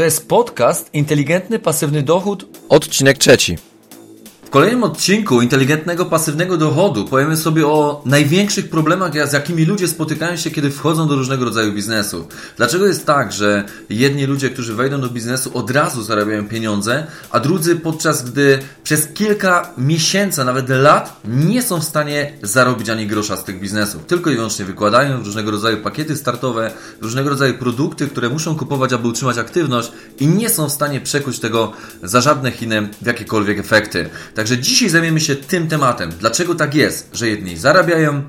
To jest podcast Inteligentny Pasywny Dochód. Odcinek trzeci. W kolejnym odcinku inteligentnego pasywnego dochodu powiemy sobie o największych problemach, z jakimi ludzie spotykają się, kiedy wchodzą do różnego rodzaju biznesu. Dlaczego jest tak, że jedni ludzie, którzy wejdą do biznesu, od razu zarabiają pieniądze, a drudzy podczas gdy przez kilka miesięcy, nawet lat, nie są w stanie zarobić ani grosza z tych biznesów. Tylko i wyłącznie wykładają różnego rodzaju pakiety startowe, różnego rodzaju produkty, które muszą kupować, aby utrzymać aktywność i nie są w stanie przekuć tego za żadne Chiny w jakiekolwiek efekty. Także dzisiaj zajmiemy się tym tematem. Dlaczego tak jest, że jedni zarabiają,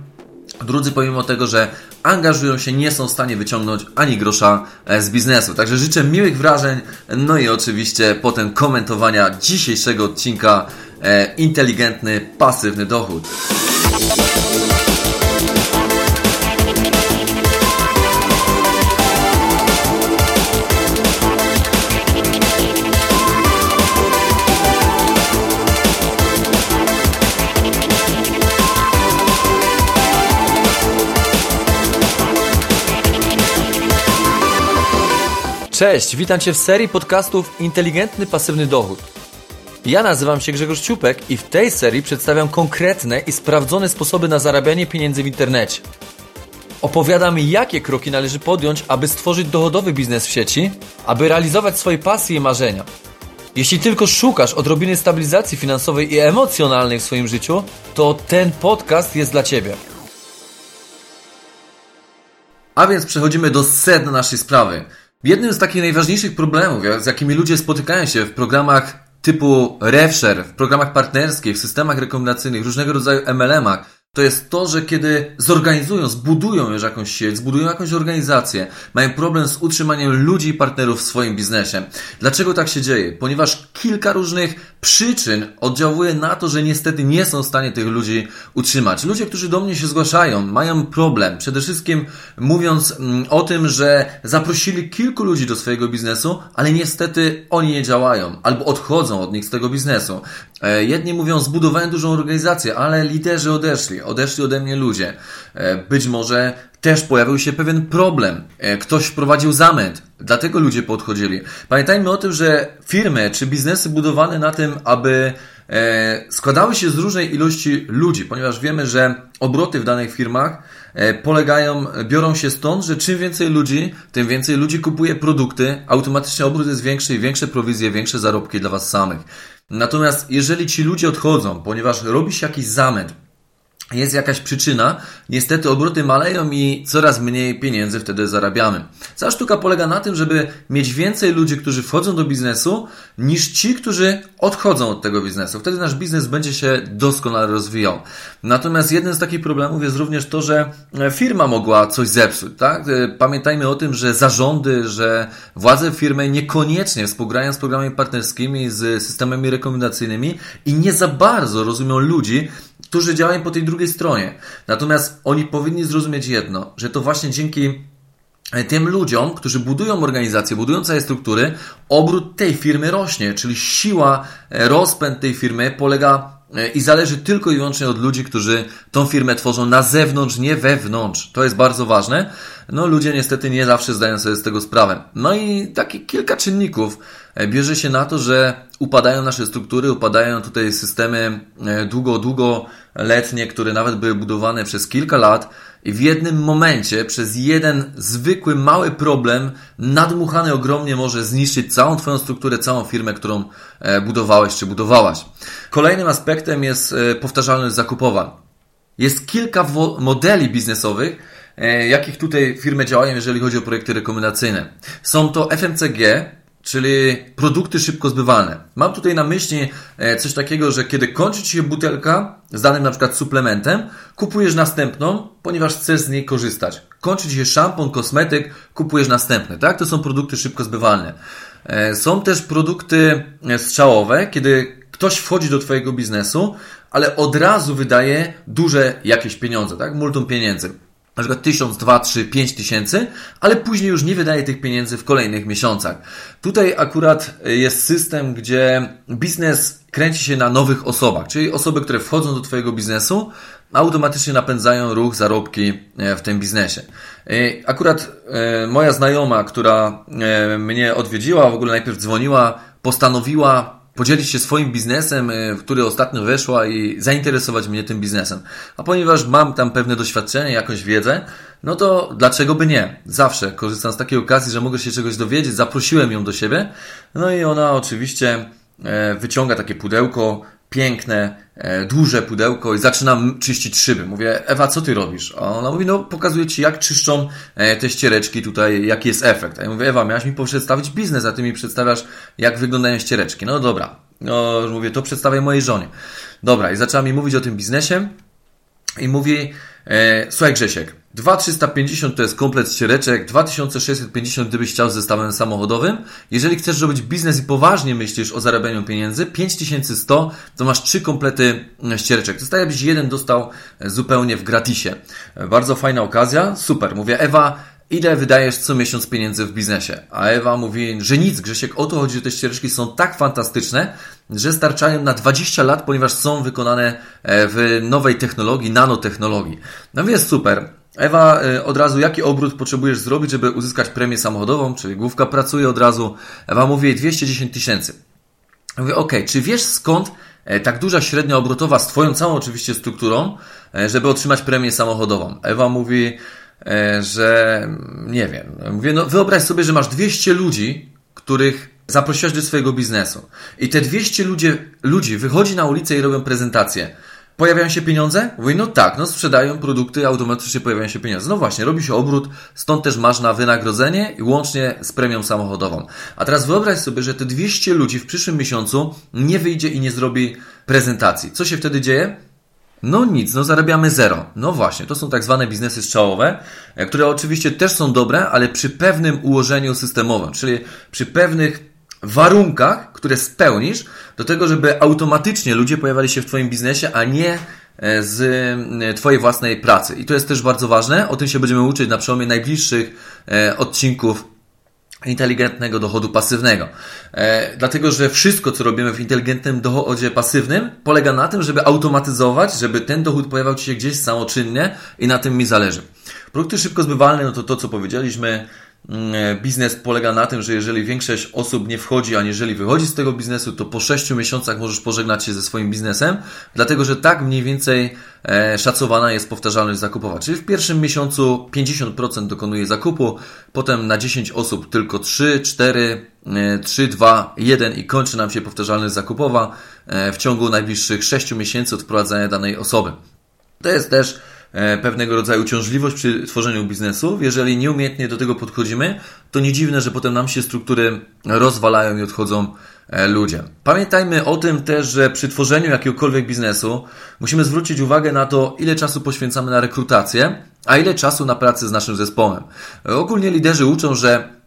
drudzy pomimo tego, że angażują się, nie są w stanie wyciągnąć ani grosza e, z biznesu. Także życzę miłych wrażeń, no i oczywiście potem komentowania dzisiejszego odcinka e, Inteligentny, pasywny dochód. Cześć, witam Cię w serii podcastów Inteligentny Pasywny Dochód. Ja nazywam się Grzegorz Ciupek i w tej serii przedstawiam konkretne i sprawdzone sposoby na zarabianie pieniędzy w internecie. Opowiadam, jakie kroki należy podjąć, aby stworzyć dochodowy biznes w sieci, aby realizować swoje pasje i marzenia. Jeśli tylko szukasz odrobiny stabilizacji finansowej i emocjonalnej w swoim życiu, to ten podcast jest dla Ciebie. A więc przechodzimy do sedna naszej sprawy. Jednym z takich najważniejszych problemów, z jakimi ludzie spotykają się w programach typu RevShare, w programach partnerskich, w systemach rekomendacyjnych, różnego rodzaju MLM-ach, to jest to, że kiedy zorganizują, zbudują już jakąś sieć, zbudują jakąś organizację, mają problem z utrzymaniem ludzi i partnerów w swoim biznesie. Dlaczego tak się dzieje? Ponieważ kilka różnych przyczyn oddziałuje na to, że niestety nie są w stanie tych ludzi utrzymać. Ludzie, którzy do mnie się zgłaszają, mają problem. Przede wszystkim mówiąc mm, o tym, że zaprosili kilku ludzi do swojego biznesu, ale niestety oni nie działają albo odchodzą od nich z tego biznesu. E, jedni mówią, zbudowałem dużą organizację, ale liderzy odeszli, odeszli ode mnie ludzie. E, być może też pojawił się pewien problem. E, ktoś wprowadził zamęt, dlatego ludzie podchodzili. Pamiętajmy o tym, że firmy czy biznesy budowane na tym, aby składały się z różnej ilości ludzi, ponieważ wiemy, że obroty w danych firmach polegają, biorą się stąd, że czym więcej ludzi, tym więcej ludzi kupuje produkty, automatycznie obrót jest większy i większe prowizje, większe zarobki dla Was samych. Natomiast jeżeli ci ludzie odchodzą, ponieważ robi się jakiś zamęt, jest jakaś przyczyna, niestety obroty maleją i coraz mniej pieniędzy wtedy zarabiamy. Cała sztuka polega na tym, żeby mieć więcej ludzi, którzy wchodzą do biznesu, niż ci, którzy odchodzą od tego biznesu. Wtedy nasz biznes będzie się doskonale rozwijał. Natomiast jeden z takich problemów jest również to, że firma mogła coś zepsuć. Tak? Pamiętajmy o tym, że zarządy, że władze firmy niekoniecznie współgrają z programami partnerskimi, z systemami rekomendacyjnymi i nie za bardzo rozumią ludzi, którzy działają po tej drugiej stronie. Natomiast oni powinni zrozumieć jedno, że to właśnie dzięki e, tym ludziom, którzy budują organizację, budują całe struktury, obrót tej firmy rośnie, czyli siła, e, rozpęd tej firmy polega e, i zależy tylko i wyłącznie od ludzi, którzy tą firmę tworzą na zewnątrz, nie wewnątrz. To jest bardzo ważne. No, ludzie niestety nie zawsze zdają sobie z tego sprawę. No i takie kilka czynników bierze się na to, że upadają nasze struktury, upadają tutaj systemy długo, długo letnie, które nawet były budowane przez kilka lat i w jednym momencie przez jeden zwykły, mały problem nadmuchany ogromnie może zniszczyć całą Twoją strukturę, całą firmę, którą e, budowałeś czy budowałaś. Kolejnym aspektem jest e, powtarzalność zakupowa. Jest kilka modeli biznesowych, e, jakich tutaj firmy działają, jeżeli chodzi o projekty rekomendacyjne. Są to FMCG, czyli produkty szybko zbywalne. Mam tutaj na myśli e, coś takiego, że kiedy kończy Ci się butelka z danym na przykład suplementem, kupujesz następną, ponieważ chcesz z niej korzystać. Kończy Ci się szampon, kosmetyk, kupujesz następny. Tak? To są produkty szybko zbywalne. E, są też produkty e, strzałowe, kiedy ktoś wchodzi do Twojego biznesu, ale od razu wydaje duże jakieś pieniądze, tak? Multum pieniędzy na przykład 1000, 2, 3, 5 tysięcy, ale później już nie wydaje tych pieniędzy w kolejnych miesiącach. Tutaj akurat jest system, gdzie biznes kręci się na nowych osobach, czyli osoby, które wchodzą do Twojego biznesu, automatycznie napędzają ruch, zarobki e, w tym biznesie. Akurat moja znajoma, która mnie odwiedziła, w ogóle najpierw dzwoniła, postanowiła podzielić się swoim biznesem, w który ostatnio weszła i zainteresować mnie tym biznesem. A ponieważ mam tam pewne doświadczenie, jakąś wiedzę, no to dlaczego by nie? Zawsze korzystam z takiej okazji, że mogę się czegoś dowiedzieć, zaprosiłem ją do siebie, no i ona oczywiście wyciąga takie pudełko, piękne, e, duże pudełko i zaczynam czyścić szyby. Mówię, Ewa, co ty robisz? Ona mówi, no pokazuję ci, jak czyszczą e, te ściereczki tutaj, jaki jest efekt. A ja mówię, Ewa, miałaś mi przedstawić biznes, a ty mi przedstawiasz, jak wyglądają ściereczki. No dobra. No, mówię, to przedstawię mojej żonie. Dobra, i zaczęła mi mówić o tym biznesie i mówi, e, słuchaj Grzesiek, 2350 to jest komplet ściereczek, 2650 gdybyś chciał z zestawem samochodowym. Jeżeli chcesz robić biznes i poważnie myślisz o zarabianiu pieniędzy, 5100 to masz trzy komplety ściereczek. To jest tak, jakbyś jeden dostał zupełnie w gratisie. Bardzo fajna okazja, super. Mówię, Ewa, ile wydajesz co miesiąc pieniędzy w biznesie? A Ewa mówi, że nic, Grzesiek, o to chodzi, że te ścieżki są tak fantastyczne, że starczają na 20 lat, ponieważ są wykonane e, w nowej technologii, nanotechnologii. No więc super. Ewa, e, od razu jaki obrót potrzebujesz zrobić, żeby uzyskać premię samochodową, czyli główka pracuje od razu. Ewa mówi 210 tysięcy. Mówię, ok, czy wiesz skąd e, tak duża średnia obrotowa z Twoją całą oczywiście strukturą, żeby otrzymać premię samochodową? Ewa mówi, E, że nie wiem. Mówię, no wyobraź sobie, że masz 200 ludzi, których zaprosiłeś do swojego biznesu. I te 200 ludzi, ludzi wychodzi na ulicę i robią prezentację. Pojawiają się pieniądze? Mówię, no tak, no sprzedają produkty, automatycznie pojawiają się pieniądze. No właśnie, robi się obrót, stąd też masz na wynagrodzenie i łącznie z premią samochodową. A teraz wyobraź sobie, że te 200 ludzi w przyszłym miesiącu nie wyjdzie i nie zrobi prezentacji. Co się wtedy dzieje? No nic, no zarabiamy zero. No właśnie, to są tak zwane biznesy strzałowe, e, które oczywiście też są dobre, ale przy pewnym ułożeniu systemowym, czyli przy pewnych warunkach, które spełnisz do tego, żeby automatycznie ludzie pojawiali się w Twoim biznesie, a nie e, z e, Twojej własnej pracy. I to jest też bardzo ważne. O tym się będziemy uczyć na przełomie najbliższych odcinków inteligentnego dochodu pasywnego. E, dlatego, że wszystko, co robimy w inteligentnym dochodzie pasywnym, polega na tym, żeby automatyzować, żeby ten dochód pojawiał Ci się gdzieś samoczynnie i na tym mi zależy. Produkty szybko zbywalne, no to to, co powiedzieliśmy, e, biznes polega na tym, że jeżeli większość osób nie wchodzi, aniżeli wychodzi z tego biznesu, to po 6 miesiącach możesz pożegnać się ze swoim biznesem, dlatego że tak mniej więcej e, szacowana jest powtarzalność zakupowa. Czyli w pierwszym miesiącu 50% dokonuje zakupu, potem na 10 osób tylko 3, 4, 3, 2, 1 i kończy nam się powtarzalność zakupowa e, w ciągu najbliższych 6 miesięcy od wprowadzania danej osoby. To jest też E, pewnego rodzaju uciążliwość przy tworzeniu biznesu. Jeżeli nieumiejętnie do tego podchodzimy, to nie dziwne, że potem nam się struktury rozwalają i odchodzą e, ludzie. Pamiętajmy o tym też, że przy tworzeniu jakiegokolwiek biznesu musimy zwrócić uwagę na to, ile czasu poświęcamy na rekrutację, a ile czasu na pracę z naszym zespołem. Ogólnie liderzy uczą, że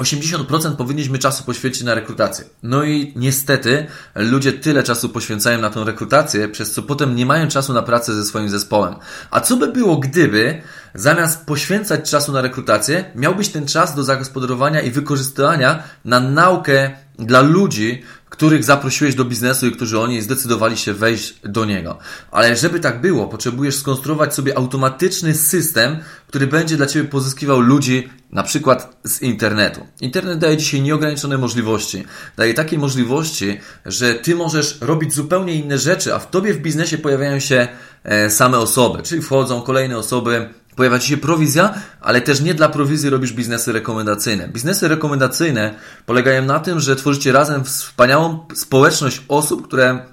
80% powinniśmy czasu poświęcić na rekrutację. No i niestety ludzie tyle czasu poświęcają na tą rekrutację, przez co potem nie mają czasu na pracę ze swoim zespołem. A co by było, gdyby zamiast poświęcać czasu na rekrutację, miałbyś ten czas do zagospodarowania i wykorzystywania na naukę dla ludzi, których zaprosiłeś do biznesu i którzy oni zdecydowali się wejść do niego. Ale żeby tak było, potrzebujesz skonstruować sobie automatyczny system, który będzie dla Ciebie pozyskiwał ludzi na przykład z internetu. Internet daje dzisiaj nieograniczone możliwości. Daje takie możliwości, że Ty możesz robić zupełnie inne rzeczy, a w Tobie w biznesie pojawiają się e, same osoby, czyli wchodzą kolejne osoby, pojawia Ci się prowizja, ale też nie dla prowizji robisz biznesy rekomendacyjne. Biznesy rekomendacyjne polegają na tym, że tworzycie razem wspaniałą społeczność osób, które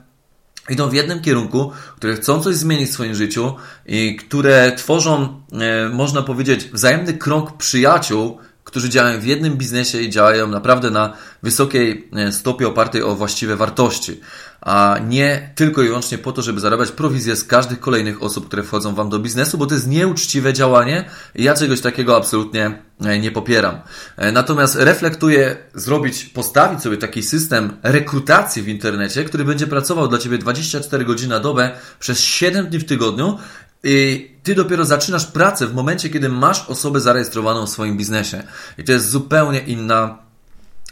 idą w jednym kierunku, które chcą coś zmienić w swoim życiu i które tworzą, e, można powiedzieć, wzajemny krąg przyjaciół, którzy działają w jednym biznesie i działają naprawdę na wysokiej e, stopie opartej o właściwe wartości a nie tylko i wyłącznie po to, żeby zarabiać prowizję z każdych kolejnych osób, które wchodzą Wam do biznesu, bo to jest nieuczciwe działanie i ja czegoś takiego absolutnie e, nie popieram. E, natomiast reflektuję zrobić, postawić sobie taki system rekrutacji w internecie, który będzie pracował dla Ciebie 24 godziny na dobę przez 7 dni w tygodniu i ty dopiero zaczynasz pracę w momencie, kiedy masz osobę zarejestrowaną w swoim biznesie. I to jest zupełnie inna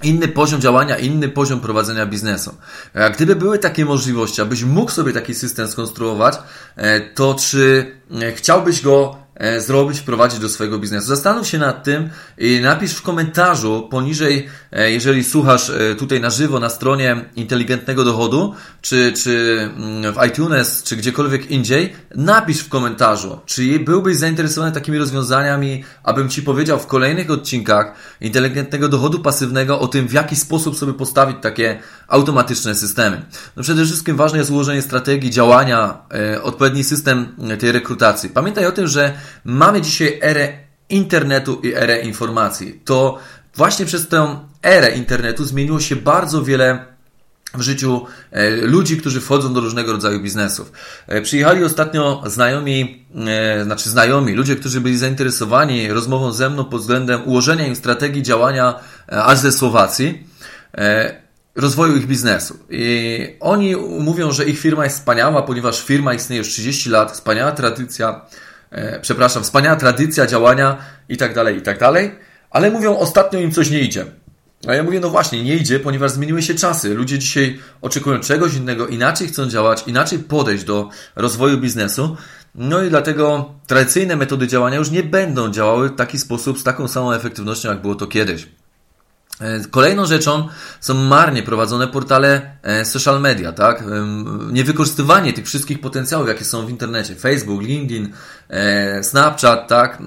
inny poziom działania, inny poziom prowadzenia biznesu. A gdyby były takie możliwości, abyś mógł sobie taki system skonstruować, e, to czy e, chciałbyś go E, zrobić, wprowadzić do swojego biznesu. Zastanów się nad tym i napisz w komentarzu poniżej, e, jeżeli słuchasz e, tutaj na żywo na stronie inteligentnego dochodu, czy, czy mm, w iTunes, czy gdziekolwiek indziej, napisz w komentarzu, czy byłbyś zainteresowany takimi rozwiązaniami, abym Ci powiedział w kolejnych odcinkach inteligentnego dochodu pasywnego o tym, w jaki sposób sobie postawić takie automatyczne systemy. No przede wszystkim ważne jest ułożenie strategii działania, odpowiedni system tej rekrutacji. Pamiętaj o tym, że mamy dzisiaj erę internetu i erę informacji. To właśnie przez tę erę internetu zmieniło się bardzo wiele w życiu e, ludzi, którzy wchodzą do różnego rodzaju biznesów. E, przyjechali ostatnio znajomi, e, znaczy znajomi, ludzie, którzy byli zainteresowani rozmową ze mną pod względem ułożenia im strategii działania aż ze Słowacji rozwoju ich biznesu. I oni mówią, że ich firma jest wspaniała, ponieważ firma istnieje już 30 lat, wspaniała tradycja, e, przepraszam, wspaniała tradycja działania i tak dalej, i tak dalej, ale mówią, ostatnio im coś nie idzie. A ja mówię, no właśnie, nie idzie, ponieważ zmieniły się czasy. Ludzie dzisiaj oczekują czegoś innego, inaczej chcą działać, inaczej podejść do rozwoju biznesu. No i dlatego tradycyjne metody działania już nie będą działały w taki sposób, z taką samą efektywnością, jak było to kiedyś. E, kolejną rzeczą są marnie prowadzone portale e, social media, tak? Niewykorzystywanie tych wszystkich potencjałów, jakie są w internecie. Facebook, LinkedIn, e, Snapchat, tak?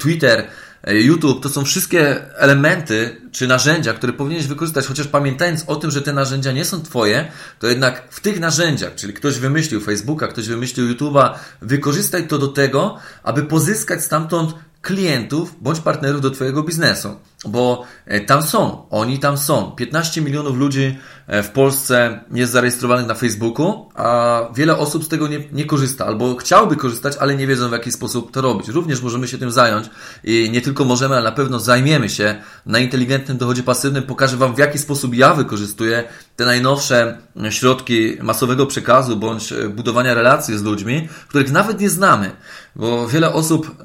Twitter, YouTube, to są wszystkie elementy czy narzędzia, które powinieneś wykorzystać, chociaż pamiętając o tym, że te narzędzia nie są Twoje, to jednak w tych narzędziach, czyli ktoś wymyślił Facebooka, ktoś wymyślił YouTube'a, wykorzystaj to do tego, aby pozyskać stamtąd klientów bądź partnerów do Twojego biznesu, bo e, tam są, oni tam są. 15 milionów ludzi e, w Polsce jest zarejestrowanych na Facebooku, a wiele osób z tego nie, nie korzysta, albo chciałoby korzystać, ale nie wiedzą w jaki sposób to robić. Również możemy się tym zająć i nie tylko możemy, ale na pewno zajmiemy się na inteligentnym dochodzie pasywnym. Pokażę Wam w jaki sposób ja wykorzystuję te najnowsze środki masowego przekazu bądź e, budowania relacji z ludźmi, których nawet nie znamy, bo wiele osób,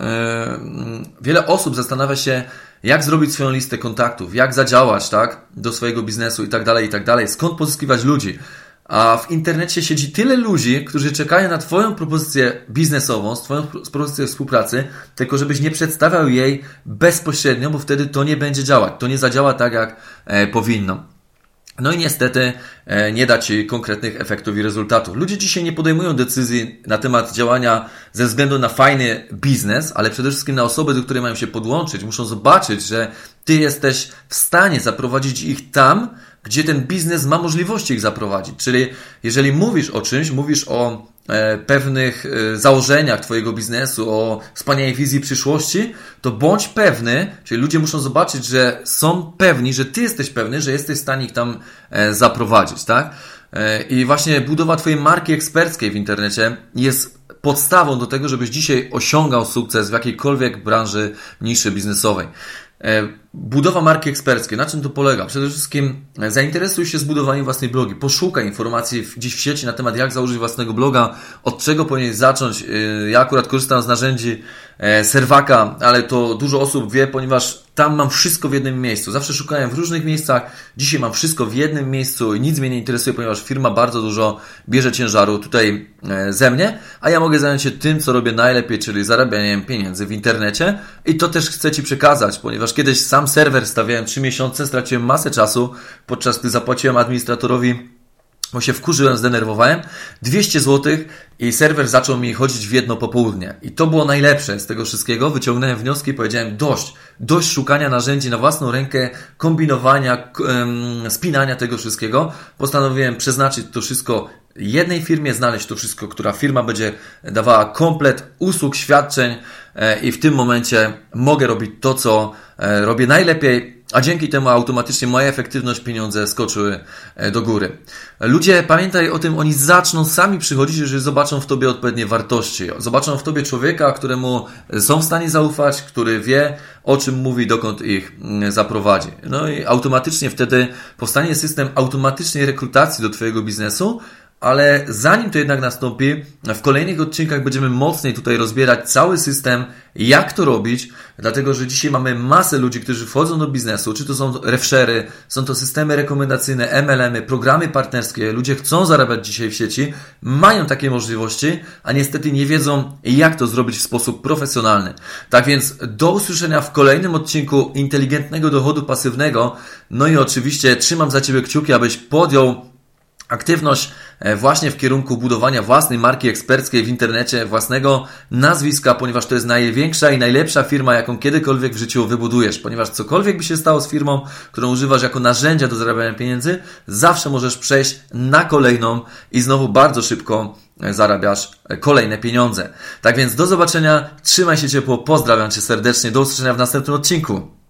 wiele osób zastanawia się, jak zrobić swoją listę kontaktów, jak zadziałać, tak, do swojego biznesu i tak dalej, i tak dalej, skąd pozyskiwać ludzi. A w internecie siedzi tyle ludzi, którzy czekają na Twoją propozycję biznesową, Twoją propozycję współpracy, tylko żebyś nie przedstawiał jej bezpośrednio, bo wtedy to nie będzie działać. To nie zadziała tak, jak e, powinno. No i niestety e, nie da Ci konkretnych efektów i rezultatów. Ludzie dzisiaj nie podejmują decyzji na temat działania ze względu na fajny biznes, ale przede wszystkim na osoby, do której mają się podłączyć. Muszą zobaczyć, że Ty jesteś w stanie zaprowadzić ich tam, gdzie ten biznes ma możliwości ich zaprowadzić. Czyli jeżeli mówisz o czymś, mówisz o E, pewnych e, założeniach Twojego biznesu, o wspaniałej wizji przyszłości, to bądź pewny, czyli ludzie muszą zobaczyć, że są pewni, że Ty jesteś pewny, że jesteś w stanie ich tam e, zaprowadzić, tak? I właśnie budowa Twojej marki eksperckiej w internecie jest podstawą do tego, żebyś dzisiaj osiągał sukces w jakiejkolwiek branży niszy biznesowej. E, budowa marki eksperckiej. Na czym to polega? Przede wszystkim e, zainteresuj się zbudowaniem własnej blogi. Poszukaj informacji gdzieś w sieci na temat, jak założyć własnego bloga, od czego powinieneś zacząć. E, ja akurat korzystam z narzędzi Serwaka, ale to dużo osób wie, ponieważ tam mam wszystko w jednym miejscu. Zawsze szukałem w różnych miejscach. Dzisiaj mam wszystko w jednym miejscu i nic mnie nie interesuje, ponieważ firma bardzo dużo bierze ciężaru tutaj ze mnie, a ja mogę zająć się tym, co robię najlepiej, czyli zarabianiem pieniędzy w internecie. I to też chcę Ci przekazać, ponieważ ponieważ kiedyś sam serwer stawiałem 3 miesiące, straciłem masę czasu, podczas gdy zapłaciłem administratorowi bo się wkurzyłem, zdenerwowałem, 200 zł i serwer zaczął mi chodzić w jedno popołudnie. I to było najlepsze z tego wszystkiego. Wyciągnąłem wnioski i powiedziałem dość, dość szukania narzędzi na własną rękę, kombinowania, spinania tego wszystkiego. Postanowiłem przeznaczyć to wszystko jednej firmie, znaleźć to wszystko, która firma będzie dawała komplet usług, świadczeń e, i w tym momencie mogę robić to, co e, robię najlepiej, a dzięki temu automatycznie moja efektywność, pieniądze skoczyły e, do góry. Ludzie, pamiętaj o tym, oni zaczną sami przychodzić, jeżeli zobaczą w tobie odpowiednie wartości. Zobaczą w tobie człowieka, któremu są w stanie zaufać, który wie, o czym mówi, dokąd ich mm, zaprowadzi. No i automatycznie wtedy powstanie system automatycznej rekrutacji do twojego biznesu, ale zanim to jednak nastąpi, w kolejnych odcinkach będziemy mocniej tutaj rozbierać cały system, jak to robić, dlatego że dzisiaj mamy masę ludzi, którzy wchodzą do biznesu, czy to są refshery, są to systemy rekomendacyjne, MLM-y, programy partnerskie, ludzie chcą zarabiać dzisiaj w sieci, mają takie możliwości, a niestety nie wiedzą, jak to zrobić w sposób profesjonalny. Tak więc do usłyszenia w kolejnym odcinku inteligentnego dochodu pasywnego, no i oczywiście trzymam za Ciebie kciuki, abyś podjął aktywność właśnie w kierunku budowania własnej marki eksperckiej w internecie, własnego nazwiska, ponieważ to jest największa i najlepsza firma, jaką kiedykolwiek w życiu wybudujesz. Ponieważ cokolwiek by się stało z firmą, którą używasz jako narzędzia do zarabiania pieniędzy, zawsze możesz przejść na kolejną i znowu bardzo szybko e, zarabiasz e, kolejne pieniądze. Tak więc do zobaczenia, trzymaj się ciepło, pozdrawiam Cię serdecznie, do usłyszenia w następnym odcinku.